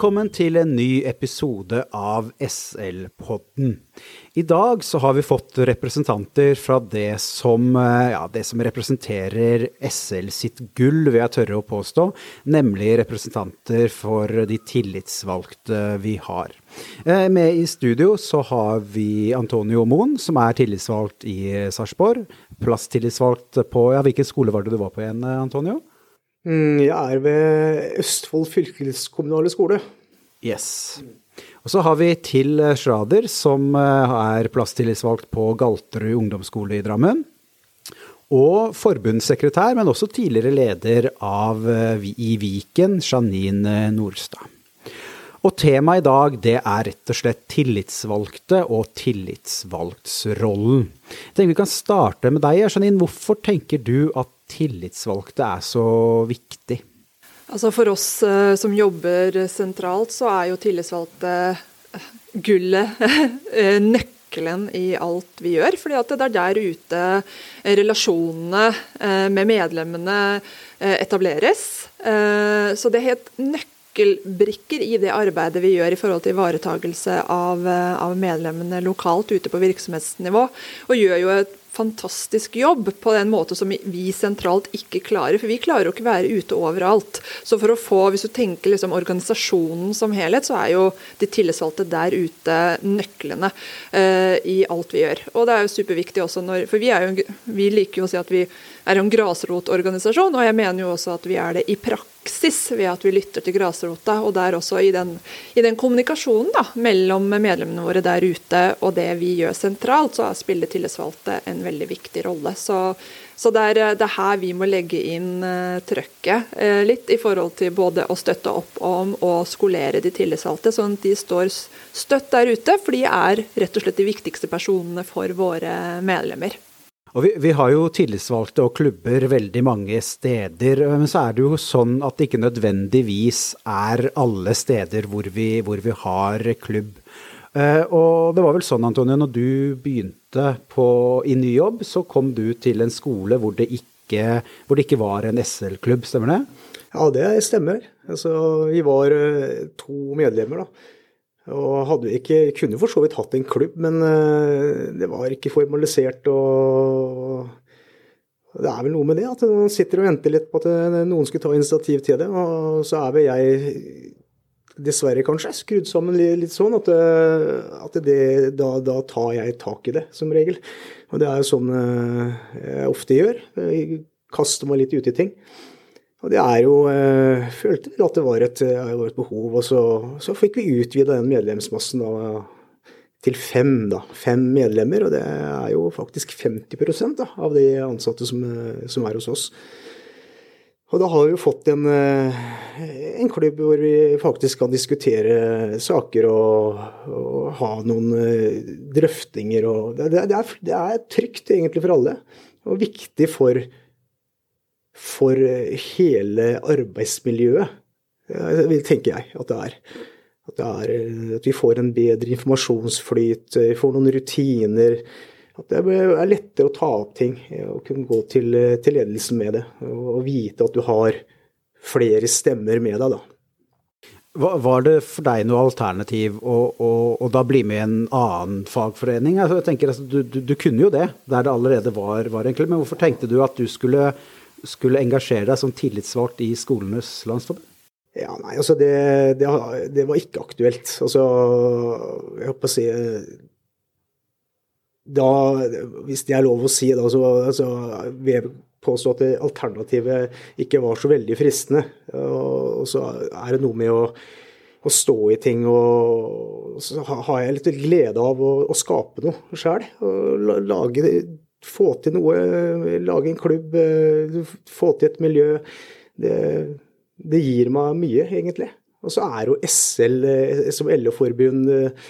Velkommen til en ny episode av SL-podden. I dag så har vi fått representanter fra det som, eh, ja, det som representerer SL sitt gull, vil jeg tørre å påstå, nemlig representanter for de tillitsvalgte vi har. Eh, med i studio så har vi Antonio Moen, som er tillitsvalgt i Sarpsborg. Plasstillitsvalgt på ja, Hvilken skole var det du var på igjen, Antonio? Mm, jeg er ved Østfold fylkeskommunale skole. Yes. Og så har vi Til Schrader, som eh, er plasstillitsvalgt på Galterud ungdomsskole i Drammen. Og forbundssekretær, men også tidligere leder av eh, i Viken, Janine Nordstad. Og temaet i dag det er rett og slett tillitsvalgte og tillitsvalgtsrollen. Jeg tenker Vi kan starte med deg, Janine. Hvorfor tenker du at tillitsvalgte er så viktig? Altså For oss uh, som jobber sentralt, så er jo tillitsvalgte uh, gullet, uh, nøkkelen i alt vi gjør. fordi at det er der ute relasjonene med medlemmene etableres. så det er helt nøkkelbrikker i det arbeidet vi gjør i forhold til ivaretakelse av, av medlemmene lokalt ute på virksomhetsnivå. Og gjør jo et fantastisk jobb på den måte som vi sentralt ikke klarer. For vi klarer jo ikke være ute overalt. Så for å få, hvis du tenker liksom organisasjonen som helhet, så er jo de tillitsvalgte der ute nøklene uh, i alt vi gjør. Og det er jo superviktig også når For vi, er jo, vi liker jo å si at vi er en grasrotorganisasjon, og jeg mener jo også at vi er det i praksis ved at vi lytter til grasrota. Og der også i den, i den kommunikasjonen da, mellom medlemmene våre der ute og det vi gjør sentralt, så spiller tillitsvalgte en veldig viktig rolle. Så, så det, er, det er her vi må legge inn uh, trøkket uh, litt i forhold til både å støtte opp om og skolere de tillitsvalgte, sånn at de står støtt der ute, for de er rett og slett de viktigste personene for våre medlemmer. Og vi, vi, har jo tillitsvalgte og klubber veldig mange steder, men så er det jo sånn at det ikke nødvendigvis er alle steder hvor vi, hvor vi har klubb. Uh, og det var vel sånn, Antonio, når du begynte på, i ny jobb, så kom du til en skole hvor det ikke, hvor det ikke var en SL-klubb, stemmer det? Ja, det stemmer. Altså, vi var uh, to medlemmer, da. Og hadde ikke, kunne for så vidt hatt en klubb, men eh, det var ikke formalisert. og Det er vel noe med det, at man sitter og venter litt på at eh, noen skal ta initiativ til det. Og så er vel jeg dessverre kanskje skrudd sammen litt sånn at, eh, at det, da, da, tar jeg tak i det, som regel. Og det er jo sånn jeg ofte gjør. Jeg kaster meg litt ut i ting. Og det er jo øh, Følte vi at det var et, eh, var et behov. Og så, så fikk vi utvida den medlemsmassen da, til fem, da. Fem medlemmer. Og det er jo faktisk 50 da, av de ansatte som, eh, som, er hos oss. Og da har vi jo fått en, en klubb hvor vi faktisk kan diskutere saker og, og ha noen drøftinger. Og det, det, er, det er trygt egentlig for alle, og viktig for for hele arbeidsmiljøet, tenker jeg at det er. At, det er, at vi får en bedre informasjonsflyt, vi får noen rutiner. At det er lettere å ta opp ting og kunne gå til, til ledelsen med det. Og vite at du har flere stemmer med deg, da. Var det for deg noe alternativ å da bli med i en annen fagforening? Altså, jeg tenker, altså, du, du, du, kunne jo det, der det allerede var, var egentlig. Men hvorfor tenkte du at du skulle skulle engasjere deg som tillitsvalgt i Skolenes landsforbund? Ja, nei, altså det, det, det, var ikke aktuelt. Altså, jeg håper å si da, Hvis det er lov å si, da, så altså, vil jeg påstå at alternativet ikke var så veldig fristende. Og, og så er det noe med å, å stå i ting, og så har jeg litt glede av å, å skape noe sjøl. Lage få til noe, lage en klubb, eh, få til et miljø. Det, det gir meg mye, egentlig. Og så er jo SL eh, som LO-forbund eh,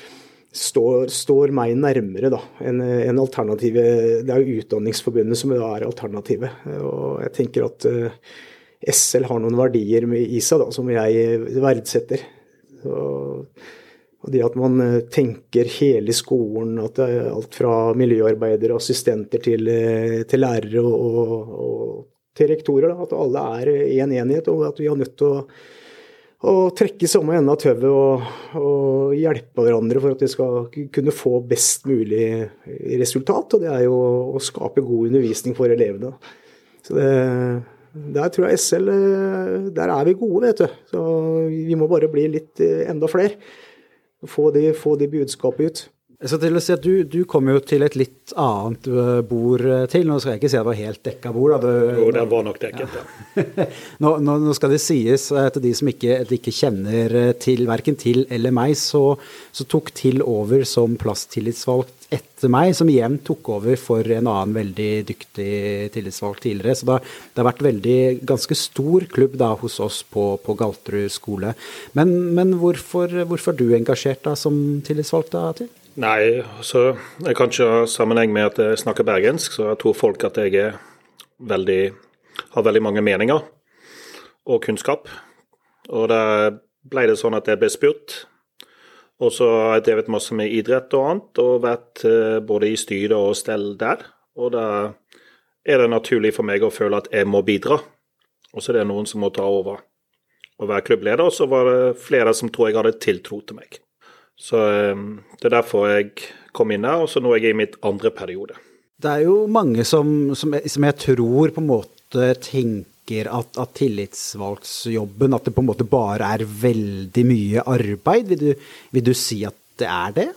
står, står, meg nærmere da, enn en alternativet. Det er jo Utdanningsforbundet som da er alternativet. Og jeg tenker at SL har noen verdier i seg da, som jeg verdsetter. Og og det at man eh, tenker hele skolen, at det er alt fra miljøarbeidere, og assistenter til, eh, til lærere og, og, til rektorer, da, at alle er i en enighet, og at vi er nødt til å, å trekke samme ende av tauet og, og, hjelpe hverandre for at vi skal kunne få best mulig resultat. Og det er jo å skape god undervisning for elevene. Så det, der tror jeg SL Der er vi gode, vet du. Så vi må bare bli litt enda flere. Få de, få de budskapet ut. Jeg skal til å si at Du, du kom jo til et litt annet bord til. Nå skal jeg ikke si at det var helt dekka bord. Da. Det, jo, det var nok dekket, ja. nå, nå, nå, skal det sies at til de som ikke, ikke kjenner til verken til eller meg, så, så tok Til over som plasstillitsvalgt etter meg, som igjen tok over for en annen veldig dyktig tillitsvalgt tidligere. Så det, det har vært veldig ganske stor klubb da hos oss på, på Galterud skole. Men, men hvorfor, hvorfor er du engasjert da som tillitsvalgt da, til? Nei, så jeg kan ikke ha sammenheng med at jeg snakker bergensk, så jeg tror folk at jeg veldig, har veldig mange meninger og kunnskap. Og da ble det sånn at jeg ble spurt. Og så har jeg drevet masse med idrett og annet, og vært eh, både i styre og stell der. Og da er det naturlig for meg å føle at jeg må bidra. Og så er det noen som må ta over og være klubbleder. Og så var det flere som tror jeg hadde tiltro til meg. Så ehm, det er derfor jeg kom inn her, og så nå er jeg i mitt andre periode. Det er jo mange som, som, jeg, som jeg tror på en måte tenker at, at, tillitsvalgsjobben At det på en måte bare er veldig mye arbeid. Vil du, vil du si at det er det?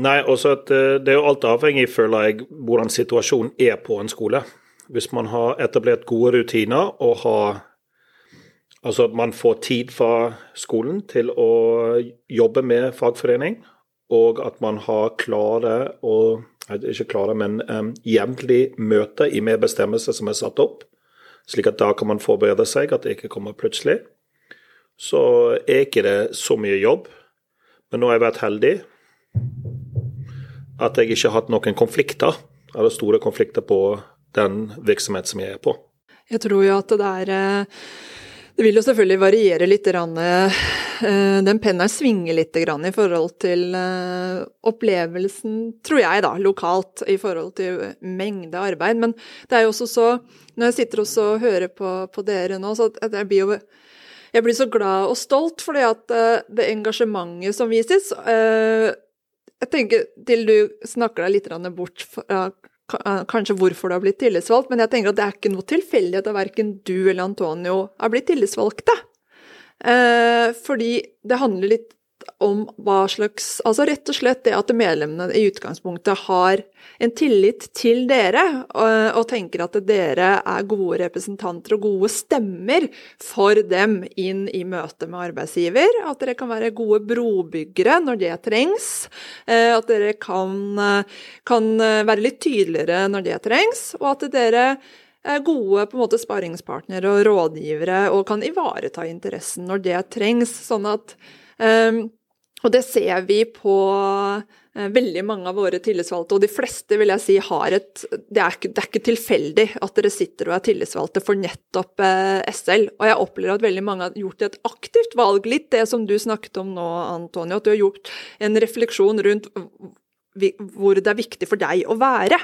Nei, også at eh, det er jo alt avhengig, føler jeg, hvordan situasjonen er på en skole. Hvis man har etablert gode rutiner og har Altså at man får tid fra skolen til å jobbe med fagforening, og at man har klare og ikke klare, men um, jevnlig møte i medbestemmelse som er satt opp, slik at da kan man forberede seg, at det ikke kommer plutselig. Så er ikke det så mye jobb, men nå har jeg vært heldig at jeg ikke har hatt noen konflikter, eller store konflikter på den virksomheten som jeg er på. Jeg tror jo at det er eh, det vil jo selvfølgelig variere litt. Eh, den pennen svinger litt i forhold til eh, opplevelsen, tror jeg, da, lokalt, i forhold til mengde arbeid. Men det er jo også så Når jeg sitter og hører på, på, dere nå, så jeg blir jo jeg blir så glad og stolt at eh, det engasjementet som vises Jeg tenker til du snakker deg litt bort fra kanskje hvorfor du har blitt tillitsvalgt, men jeg tenker at det er ikke noe tilfeldighet at verken du eller Antonio har blitt tillitsvalgte. Eh, fordi det handler litt om hva slags Altså rett og slett det at medlemmene i utgangspunktet har en tillit til dere, og, tenker at dere er gode representanter og gode stemmer for dem inn i møte med arbeidsgiver. At dere kan være gode brobyggere når det trengs. Eh, at dere kan, kan være litt tydeligere når det trengs, og at dere er gode på en måte sparingspartnere og rådgivere og kan ivareta interessen når det trengs. Sånn at og det ser vi på eh, veldig mange av våre tillitsvalgte, og de fleste vil jeg si har et Det er ikke, det er ikke tilfeldig at dere sitter og er tillitsvalgte for nettopp eh, SL. Og jeg opplever at veldig mange har gjort et aktivt valg, litt det som du snakket om nå, Antonio, at du har gjort en refleksjon rundt hvor det er viktig for deg å være.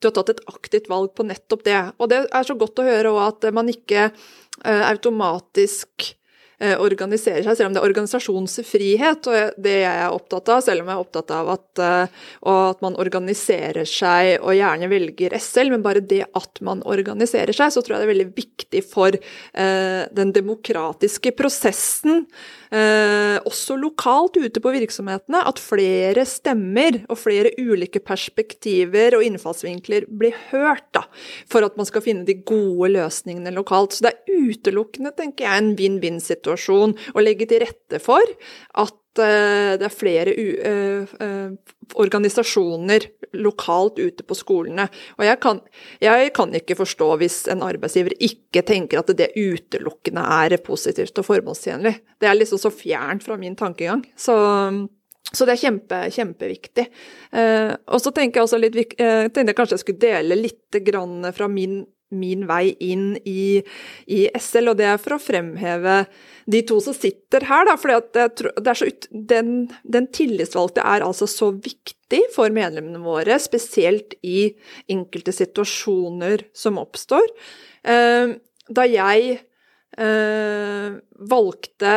Du har tatt et aktivt valg på nettopp det. Og det er så godt å høre òg at man ikke eh, automatisk Eh, organisere seg, selv om det er organisasjonsfrihet, og det jeg er opptatt av, selv om jeg er opptatt av at, eh, at man organiserer seg og gjerne velger SL, men bare det at man organiserer seg, så tror jeg det er veldig viktig for eh, den demokratiske prosessen eh, også lokalt ute på virksomhetene, at flere stemmer og flere ulike perspektiver og innfallsvinkler blir hørt, da, for at man skal finne de gode løsningene lokalt. Så det er utelukkende, tenker jeg, en vinn-vinn-situasjon å legge til rette for at det er flere uh, uh, organisasjoner lokalt ute på skolene. Og jeg kan, jeg kan, ikke forstå hvis en arbeidsgiver ikke tenker at det utelukkende er positivt og formålstjenlig. Det er liksom så fjernt fra min tankegang. Så, så det er kjempe, kjempeviktig. Og så tenker jeg litt jeg tenkte jeg kanskje jeg skulle dele litt fra min min vei inn i, i, SL, og det er for å fremheve de to som sitter her, da, for den, den tillitsvalgte er altså så viktig for medlemmene våre, spesielt i enkelte situasjoner som oppstår. Eh, da jeg eh, valgte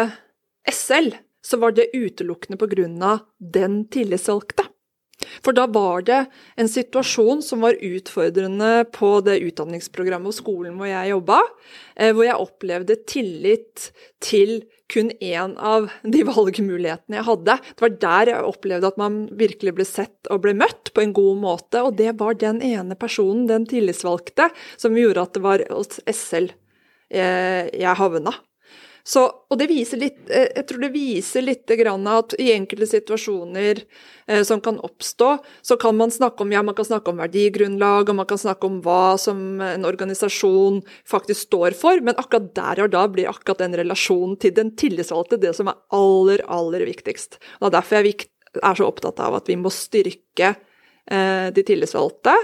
SL, så var det utelukkende på grunn av den tillitsvalgte. For da var det en situasjon som var utfordrende på det utdanningsprogrammet og skolen hvor jeg jobba, eh, hvor jeg opplevde tillit til kun én av de valgmulighetene jeg hadde. Det var der jeg opplevde at man virkelig ble sett og ble møtt på en god måte, og det var den ene personen, den tillitsvalgte, som gjorde at det var hos SL eh, jeg havna. Så, og det viser litt, eh, jeg tror det viser litt at i enkelte situasjoner eh, som kan oppstå, så kan man snakke om ja, man kan snakke om verdigrunnlag, og man kan snakke om hva som en organisasjon faktisk står for, men akkurat der og da blir akkurat den relasjonen til den tillitsvalgte det som er aller, aller viktigst. Og Det er derfor jeg er så opptatt av at vi må styrke eh, de tillitsvalgte,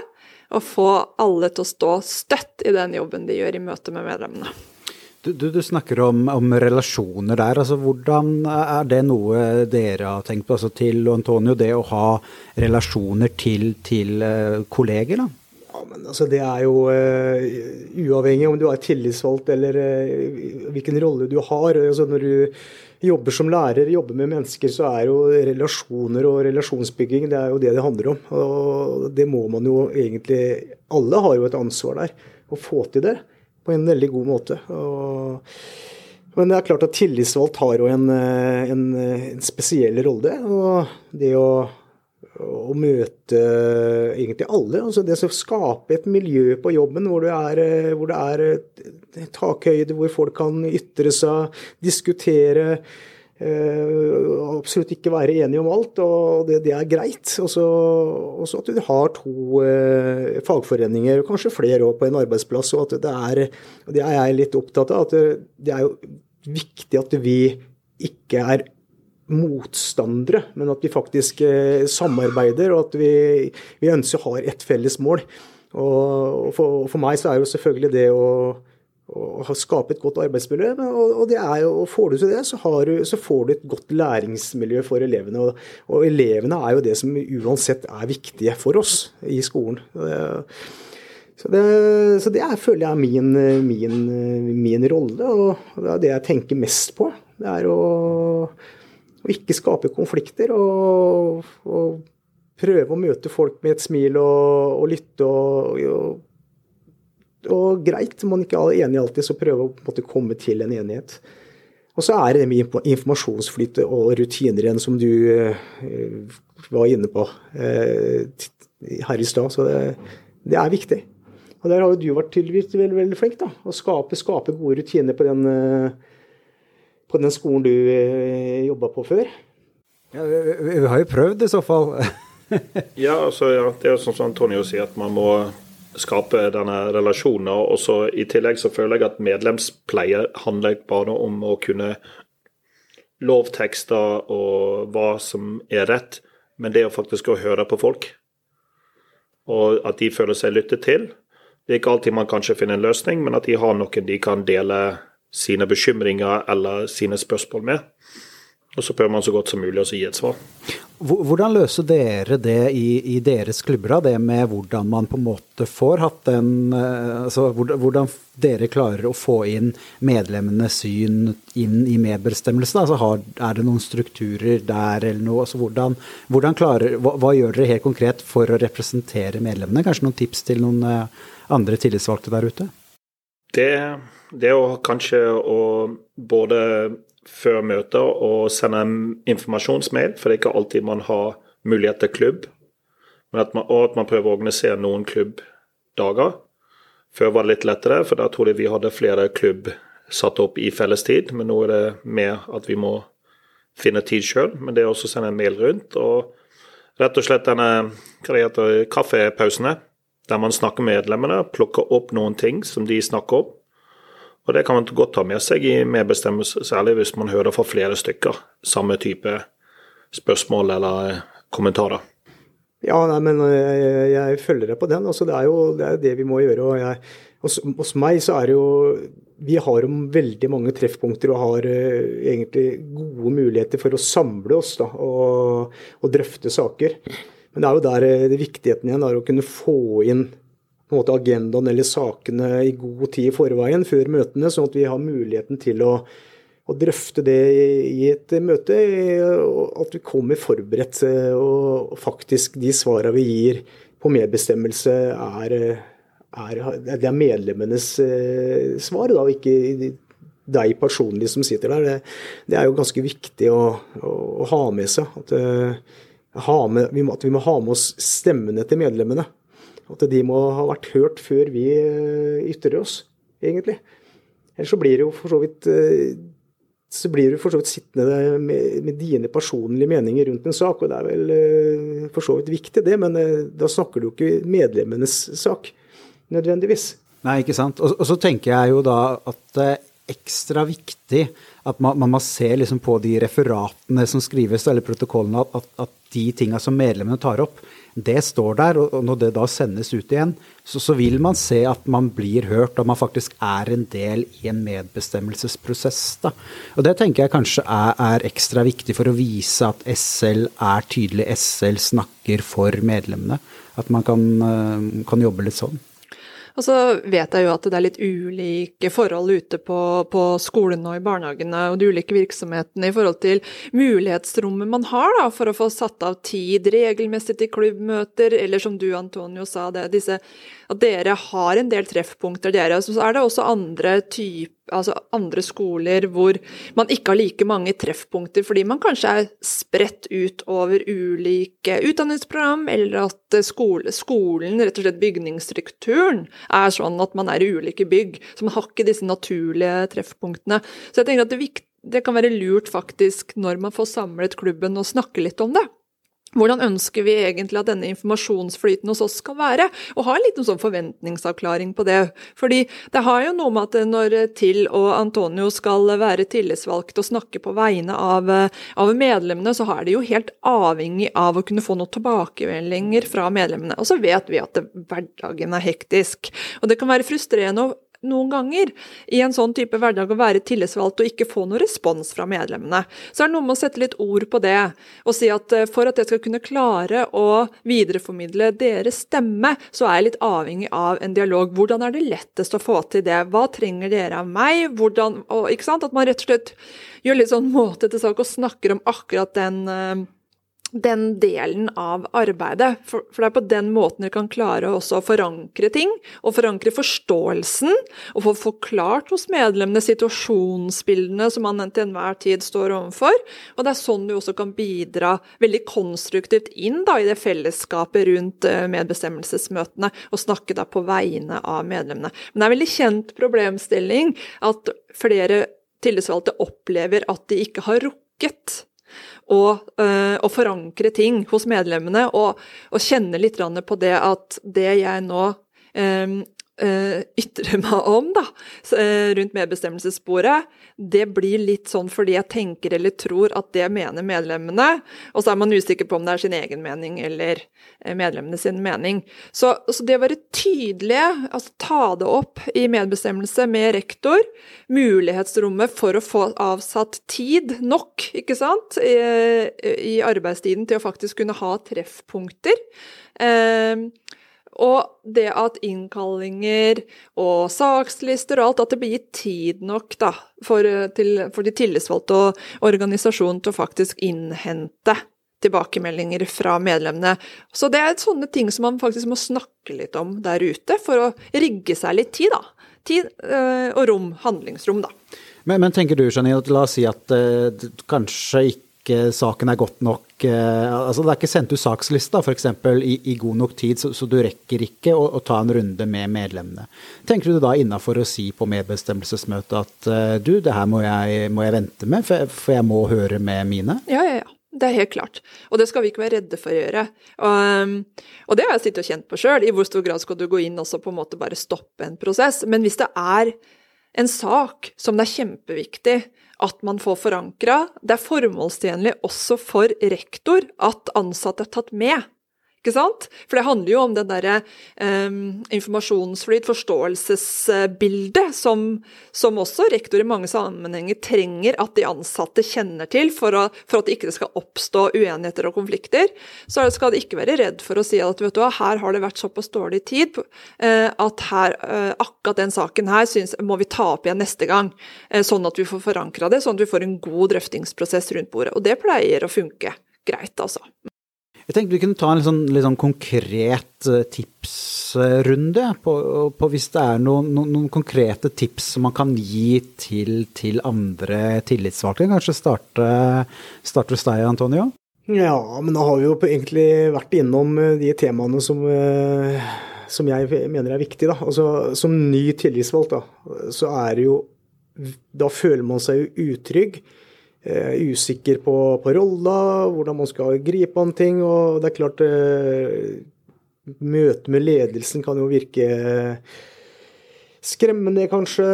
og få alle til å stå støtt i den jobben de gjør i møte med medlemmene. Du, du, du snakker om, om, relasjoner der. altså Hvordan er det noe dere har tenkt på altså til Antonio, det å ha relasjoner til, til uh, kolleger? da? Ja, men altså Det er jo uh, uavhengig om du er tillitsvalgt eller uh, hvilken rolle du har. altså Når du jobber som lærer, jobber med mennesker, så er jo relasjoner og relasjonsbygging det er jo det det handler om. Og Det må man jo egentlig Alle har jo et ansvar der, å få til det på en veldig god måte. Og, men det er klart at tillitsvalgt har jo en, en, en spesiell rolle. Og det å, å, møte egentlig alle, altså det å skape et miljø på jobben hvor er, hvor det er takhøyde, hvor folk kan ytre seg, diskutere absolutt ikke være enige om alt, og det, det er greit. Og så at du har to eh, fagforeninger, og kanskje flere òg, på en arbeidsplass. og at Det er og det er jeg litt opptatt av. at det, det er jo viktig at vi ikke er motstandere, men at vi faktisk eh, samarbeider, og at vi, vi ønsker å ha ett felles mål. Og for, for meg så er jo selvfølgelig det å og skape et godt arbeidsmiljø. Og, det er jo, Får du til det, så, du, så, får du et godt læringsmiljø for elevene. Og, og, elevene er jo det som uansett er viktige for oss i skolen. Så det, så det er, føler jeg er min, min, min, rolle, og det er det jeg tenker mest på. Det er å, å ikke skape konflikter og, og, prøve å møte folk med et smil og lytte og, og greit, om man ikke er enig alltid, så prøve å måte, komme til en enighet. Og så er det det med informasjonsflyt og rutiner igjen, som du uh, var inne på uh, her i stad. Så det, det, er viktig. Og der har jo du vært tydeligvis veldig, veldig flink. da, Å skape, skape, gode rutiner på den, uh, på den skolen du uh, jobba på før. Ja, vi, vi, har jo prøvd i så fall. ja, altså, ja, det er jo sånn som Antonio sier, at man må skape denne relasjonen. Og så I tillegg så føler jeg at medlemspleie handler bare om å kunne lovtekster og hva som er rett, men det å faktisk å høre på folk. Og at de føler seg lyttet til. Det er ikke alltid man kanskje finner en løsning, men at de har noen de kan dele sine bekymringer eller sine spørsmål med. Og så prøver man så godt som mulig å gi et svar. Hvordan løser dere det i, i deres klubber, det med hvordan man på en måte får hatt den eh, altså Hvordan dere klarer å få inn medlemmenes syn inn i medbestemmelsen? Altså har, er det noen strukturer der eller noe? Altså hvordan, hvordan klarer, hva, hva, gjør dere helt konkret for å representere medlemmene? Kanskje noen tips til noen eh, andre tillitsvalgte der ute? Det, det å kanskje å både før møter og sende en informasjonsmail, for det er ikke alltid man har mulighet til klubb. At man, og at man prøver å organisere noen klubbdager. Før var det litt lettere, for da tror jeg vi hadde flere klubb satt opp i fellestid. Men nå er det mer at vi må finne tid sjøl. Men det er også å sende en mail rundt. Og rett og slett denne hva kaffepausene, der man snakker med medlemmene, plukker opp noen ting som de snakker om. Og Det kan man godt ta med seg i medbestemmelse, særlig hvis man hører fra flere stykker samme type spørsmål eller kommentarer. Ja, nei, men jeg, jeg, jeg følger deg på den. Altså, det er jo det, er det vi må gjøre. og jeg, hos, hos, meg så er det jo Vi har jo veldig mange treffpunkter og har uh, egentlig gode muligheter for å samle oss da, og, og drøfte saker. Men det er jo der det viktigheten igjen er å kunne få inn på en måte agendaen eller sakene i god tid i forveien før møtene, sånn at vi har muligheten til å, å drøfte det i et møte. At vi kommer forberedt, og faktisk de svarene vi gir på medbestemmelse, er, er, det er medlemmenes svar, da, ikke deg personlig som sitter der. Det, det er jo ganske viktig å, å, å ha med seg. At, ha med, at vi må ha med oss stemmene til medlemmene. At de må ha vært hørt før vi ytrer oss, egentlig. Ellers så blir det for så vidt så blir du for så vidt sittende med, med, dine personlige meninger rundt en sak, og det er vel uh, for så vidt viktig, det, men da snakker du ikke medlemmenes sak, nødvendigvis. Nei, ikke sant. Og, og så tenker jeg jo da at det er ekstra viktig at man, man må se liksom på de referatene som skrives, eller protokollene, at, at de tinga som medlemmene tar opp, det står der, og når det da sendes ut igjen, så, så, vil man se at man blir hørt, og man faktisk er en del i en medbestemmelsesprosess. Da. Og Det tenker jeg kanskje er, er, ekstra viktig for å vise at SL er tydelig. SL snakker for medlemmene. At man kan, eh, kan jobbe litt sånn. Og så vet jeg jo at det er litt ulike forhold ute på, på skolene og i barnehagene og de ulike virksomhetene i forhold til mulighetsrommet man har da, for å få satt av tid regelmessig til klubbmøter, eller som du Antonio sa, det, disse, at dere har en del treffpunkter, dere. Så er det også andre type, altså andre skoler hvor man ikke har like mange treffpunkter fordi man kanskje er spredt ut over ulike utdanningsprogram, eller at skole, skolen, rett og slett bygningsstrukturen, er sånn at man er i ulike bygg. Så man har ikke disse naturlige treffpunktene. Så jeg tenker at det, det kan være lurt faktisk, når man får samlet klubben, å snakke litt om det. Hvordan ønsker vi egentlig at denne informasjonsflyten hos oss skal være? Og ha en liten sånn forventningsavklaring på det. Fordi det har jo noe med at når Til og Antonio skal være tillitsvalgte og snakke på vegne av, av, medlemmene, så er de jo helt avhengig av å kunne få noen tilbakemeldinger fra medlemmene. Og så vet vi at hverdagen er hektisk. Og det kan være frustrerende å noen ganger i en sånn type hverdag å være tillitsvalgt og ikke få noen respons fra medlemmene. Så er det noe med å sette litt ord på det, og si at eh, for at jeg skal kunne klare å videreformidle deres stemme, så er jeg litt avhengig av en dialog. Hvordan er det lettest å få til det? Hva trenger dere av meg? Hvordan, og, ikke sant? At man rett og slett gjør litt sånn måte til sak og snakker om akkurat den eh, den delen av arbeidet. For, for, det er på den måten dere kan klare også å forankre ting, og forankre forståelsen, og få forklart hos medlemmene situasjonsbildene som man til enhver tid står overfor. Og det er sånn du også kan bidra veldig konstruktivt inn da, i det fellesskapet rundt uh, medbestemmelsesmøtene, og snakke da på vegne av medlemmene. Men det er en veldig kjent problemstilling at flere tillitsvalgte opplever at de ikke har rukket og, uh, og, forankre ting hos medlemmene, og, og kjenne litt på det at det jeg nå um, uh, ytre meg om da, uh, rundt medbestemmelsessporet, det blir litt sånn fordi jeg tenker eller tror at det mener medlemmene, og så er man usikker på om det er sin egen mening eller uh, medlemmene sin mening. Så, så, det å være tydelige, altså ta det opp i medbestemmelse med rektor, mulighetsrommet for å få avsatt tid nok, ikke sant, i, i arbeidstiden til å faktisk kunne ha treffpunkter. Uh, og det at innkallinger og sakslister og alt, at det blir gitt tid nok da, for, til, for de tillitsvalgte og organisasjonen til å faktisk innhente tilbakemeldinger fra medlemmene. Så det er sånne ting som man faktisk må snakke litt om der ute, for å rigge seg litt tid, da. Tid øh, og rom, handlingsrom, da. Men, men tenker du, Janine, at la oss si at uh, kanskje ikke ikke saken er godt nok eh, altså Det er ikke sendt ut sakslista f.eks. I, i god nok tid, så, så du rekker ikke å, å, ta en runde med medlemmene. Tenker du da innafor å si på medbestemmelsesmøtet at eh, du, det her må jeg, må jeg vente med, for, for, jeg må høre med mine? Ja, ja, ja. Det er helt klart. Og det skal vi ikke være redde for å gjøre. Og, og det har jeg sittet og kjent på sjøl. I hvor stor grad skal du gå inn og på en måte bare stoppe en prosess? Men hvis det er en sak som det er kjempeviktig at man får forankra. Det er formålstjenlig også for rektor at ansatte er tatt med. Ikke sant? For det handler jo om den derre um, informasjonsflyt, forståelsesbildet, som, som, også rektor i mange sammenhenger trenger at de ansatte kjenner til for, å, for at det ikke skal oppstå uenigheter og konflikter. Så skal de ikke være redd for å si at vet du hva, her har det vært såpass dårlig tid uh, at her, uh, akkurat den saken her synes, må vi ta opp igjen neste gang. Uh, sånn at vi får forankra det, sånn at vi får en god drøftingsprosess rundt bordet. Og det pleier å funke greit, altså. Jeg tenkte vi kunne ta en sånn, litt sånn konkret eh, tipsrunde på, på, hvis det er noen, noen, noen, konkrete tips som man kan gi til, til andre tillitsvalgte. Kanskje starte, starte hos deg, Antonio? Ja, men da har vi jo egentlig vært innom eh, de temaene som, eh, som jeg mener er viktige. Da. Altså, som ny tillitsvalgt, da, så er det jo Da føler man seg jo utrygg. Eh, usikker på, på rolla, hvordan man skal gripe an ting. Og det er klart eh, Møtet med ledelsen kan jo virke skremmende, kanskje.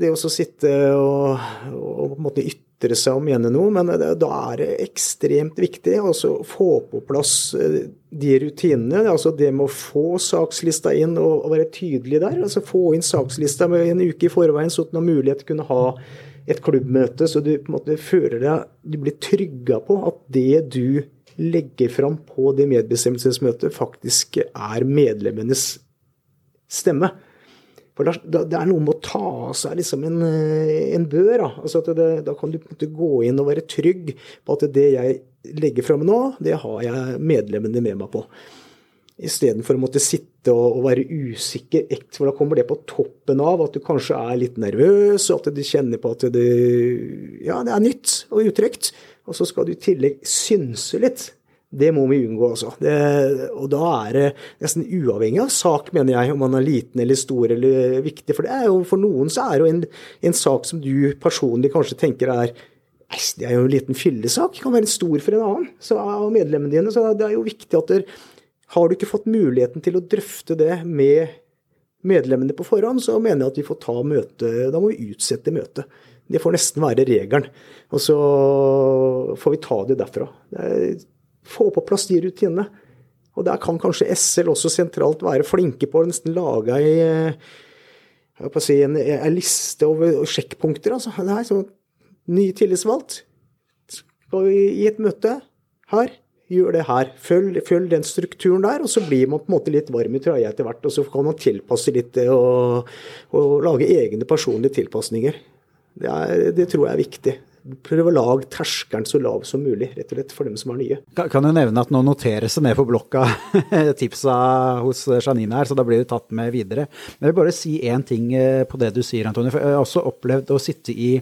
Det å sitte og, og, på en måte ytre seg og mene noe. Men det, da er det ekstremt viktig å få på plass eh, de rutinene. altså Det med å få sakslista inn og, og være tydelig der. altså Få inn sakslista med en uke i forveien, så man har mulighet til å kunne ha et klubbmøte, så du på en måte føler deg Du blir trygga på at det du legger fram på det medbestemmelsesmøtet, faktisk er medlemmenes stemme. For da, Det er noe med å ta av seg liksom en, en bør. Da. Altså det, da kan du på en måte gå inn og være trygg på at det jeg legger fram nå, det har jeg medlemmene med meg på. Istedenfor å måtte sitte og, og, være usikker, for da kommer det på toppen av at du kanskje er litt nervøs, og at du kjenner på at det, ja, det er nytt og utrygt. Og så skal du i tillegg synse litt. Det må vi unngå, altså. Det, og da er det nesten uavhengig av sak, mener jeg, om man er liten eller stor eller viktig. For det er jo, for noen så er det jo en, en sak som du personlig kanskje tenker er det er jo en liten fyllesak, kan være stor for en annen så av medlemmene dine. Så det er jo viktig at har du ikke fått muligheten til å drøfte det med medlemmene på forhånd, så mener jeg at vi får ta møtet Da må vi utsette møtet. Det får nesten være regelen. Og så får vi ta det derfra. få på plass de rutinene. Og der kan kanskje SL også sentralt være flinke på å nesten lage ei, si, en, en, liste over sjekkpunkter. Altså. Er sånn ny tillitsvalgt. Skal vi i et møte her gjør det her. Følg, følg, den strukturen der, og så blir man på en måte litt varm i trøya etter hvert. Og så kan man tilpasse litt og, og lage egne personlige tilpasninger. Det, er, det tror jeg er viktig. Prøv å lage terskelen så lav som mulig, rett og slett for dem som er nye. Kan du nevne at nå noteres det ned på blokka tipsa hos Janine her, så da blir det tatt med videre. Men jeg vil bare si én ting eh, på det du sier, Antonio. For jeg har også opplevd å sitte i,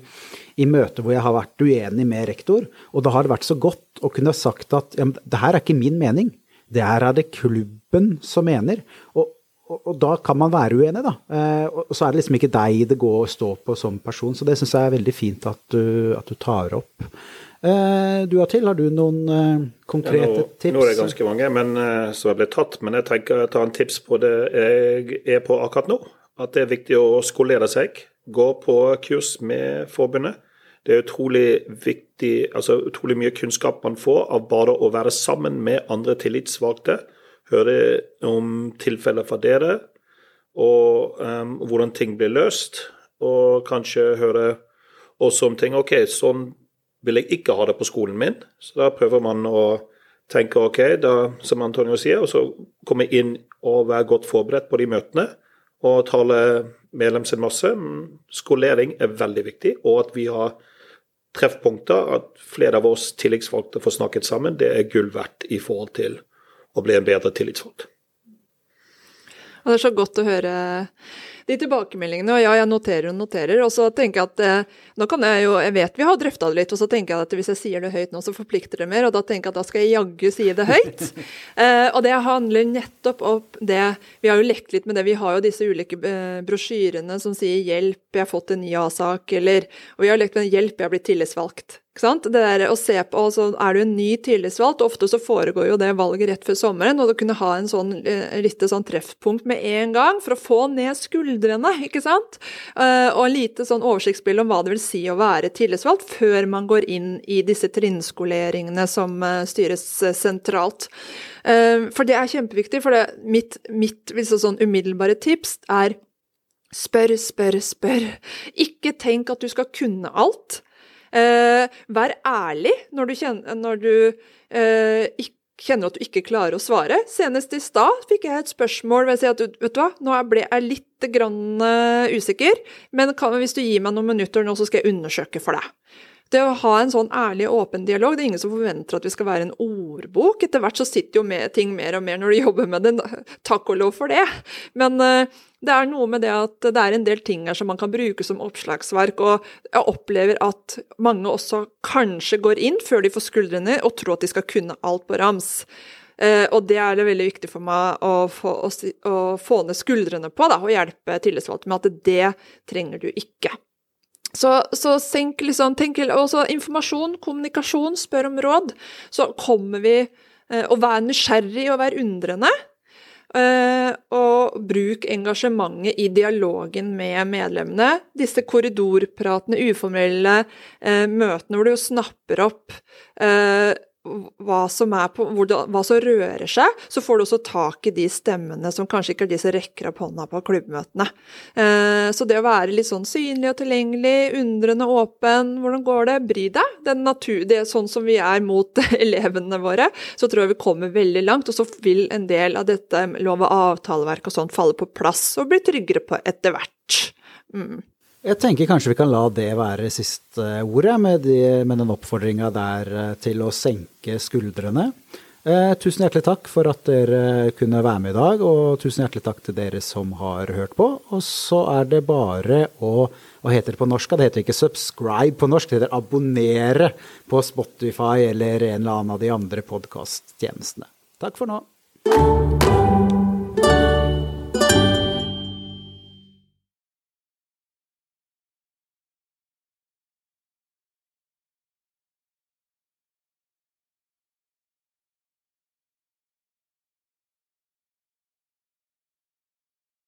i møter hvor jeg har vært uenig med rektor, og da har det vært så godt å kunne sagt at ja, det her er ikke min mening. Det her er det klubben som mener. Og, og, og, da kan man være uenig, da. Eh, og så er det liksom ikke deg det går å stå på som person. Så det syns jeg er veldig fint at du, at du tar opp. Eh, du har til, har du noen eh, konkrete ja, nå, tips? Nå er det ganske mange men, som er blitt tatt, men jeg tenker å ta en tips på det jeg er på akkurat nå. At det er viktig å skolere seg. Gå på kurs med forbundet. Det er utrolig viktig, altså utrolig mye kunnskap man får av bare å være sammen med andre tillitsvalgte høre om tilfeller fra dere, og um, hvordan ting blir løst. Og kanskje høre også om ting OK, sånn vil jeg ikke ha det på skolen min. Så da prøver man å tenke OK, da, som Antonio sier, og så komme inn og være godt forberedt på de møtene. Og tale medlem sin masse. Skolering er veldig viktig, og at vi har treffpunkter, at flere av oss tillitsvalgte får snakket sammen, det er gull verdt i forhold til og bli en bedre tillitsvalgt. Og det er så godt å høre de tilbakemeldingene. Og ja, jeg noterer og noterer. Og så tenker jeg at eh, nå kan jeg jo Jeg vet vi har drøfta det litt, og så tenker jeg at hvis jeg sier det høyt nå, så forplikter det mer. Og da tenker jeg at da skal jeg jaggu si det høyt. eh, og det handler nettopp om det Vi har jo lekt litt med det. Vi har jo disse ulike eh, brosjyrene som sier 'hjelp, jeg har fått en ny A-sak', eller Og vi har lekt med 'hjelp, jeg har blitt tillitsvalgt'. Det der å se på, altså Er du en ny tillitsvalgt, ofte så foregår jo det valget rett før sommeren, og å kunne ha en sånn litt lite sånn treffpunkt med en gang for å få ned skuldrene skuldrene, ikke sant? Uh, og lite sånn oversiktsbilde om hva det vil si å være tillitsvalgt, før man går inn i disse trinnskoleringene som uh, styres uh, sentralt. for det er kjempeviktig, for det, mitt, mitt liksom sånn umiddelbare tips er spør, spør, spør. Ikke tenk at du skal kunne alt. vær ærlig når du, kjenner, når du ikke kjenner at du ikke klarer å svare. Senest i stad fikk jeg et spørsmål ved å si at vet du hva, nå ble jeg litt grann, uh, usikker, men hvis du gir meg noen minutter nå, så skal jeg undersøke for deg. Det å ha en sånn ærlig åpen dialog, det er ingen som forventer at vi skal være en ordbok. Etter hvert så sitter jo med ting mer og mer når du jobber med det, takk og lov for det. Men uh, det er noe med det at det er en del ting her som man kan bruke som oppslagsverk, og jeg opplever at mange også kanskje går inn før de får skuldrene og tror at de skal kunne alt på rams. Uh, og det er det veldig viktig for meg å få, å, å få ned skuldrene på, da, og hjelpe tillitsvalgte med at det trenger du ikke. Så, så tenk liksom, tenk, også informasjon, kommunikasjon, spør om råd. Så kommer vi eh, Å være nysgjerrig og være undrende. Eh, og bruk engasjementet i dialogen med medlemmene. Disse korridorpratene, uformelle eh, møtene hvor du snapper opp hva som, på, hva som, rører seg, så får du også tak i de stemmene som kanskje ikke er de som rekker opp hånda på klubbmøtene. Eh, så det å være litt sånn synlig og tilgjengelig, undrende, åpen, hvordan går det, bry deg. Det er, natur, det er sånn som vi er mot elevene våre, så tror jeg vi kommer veldig langt. Og så vil en del av dette lov- og avtaleverk og sånn falle på plass og bli tryggere på etter hvert. Mm. Jeg tenker kanskje vi kan la det være siste ordet, med, de, med den oppfordringa der eh, til å senke skuldrene. Eh, tusen hjertelig takk for at dere kunne være med i dag, og tusen hjertelig takk til dere som har hørt på. Og så er det bare å Hva heter det på norsk? Det heter ikke subscribe på norsk, det heter abonnere på Spotify eller en eller annen av de andre podkasttjenestene. Takk for nå.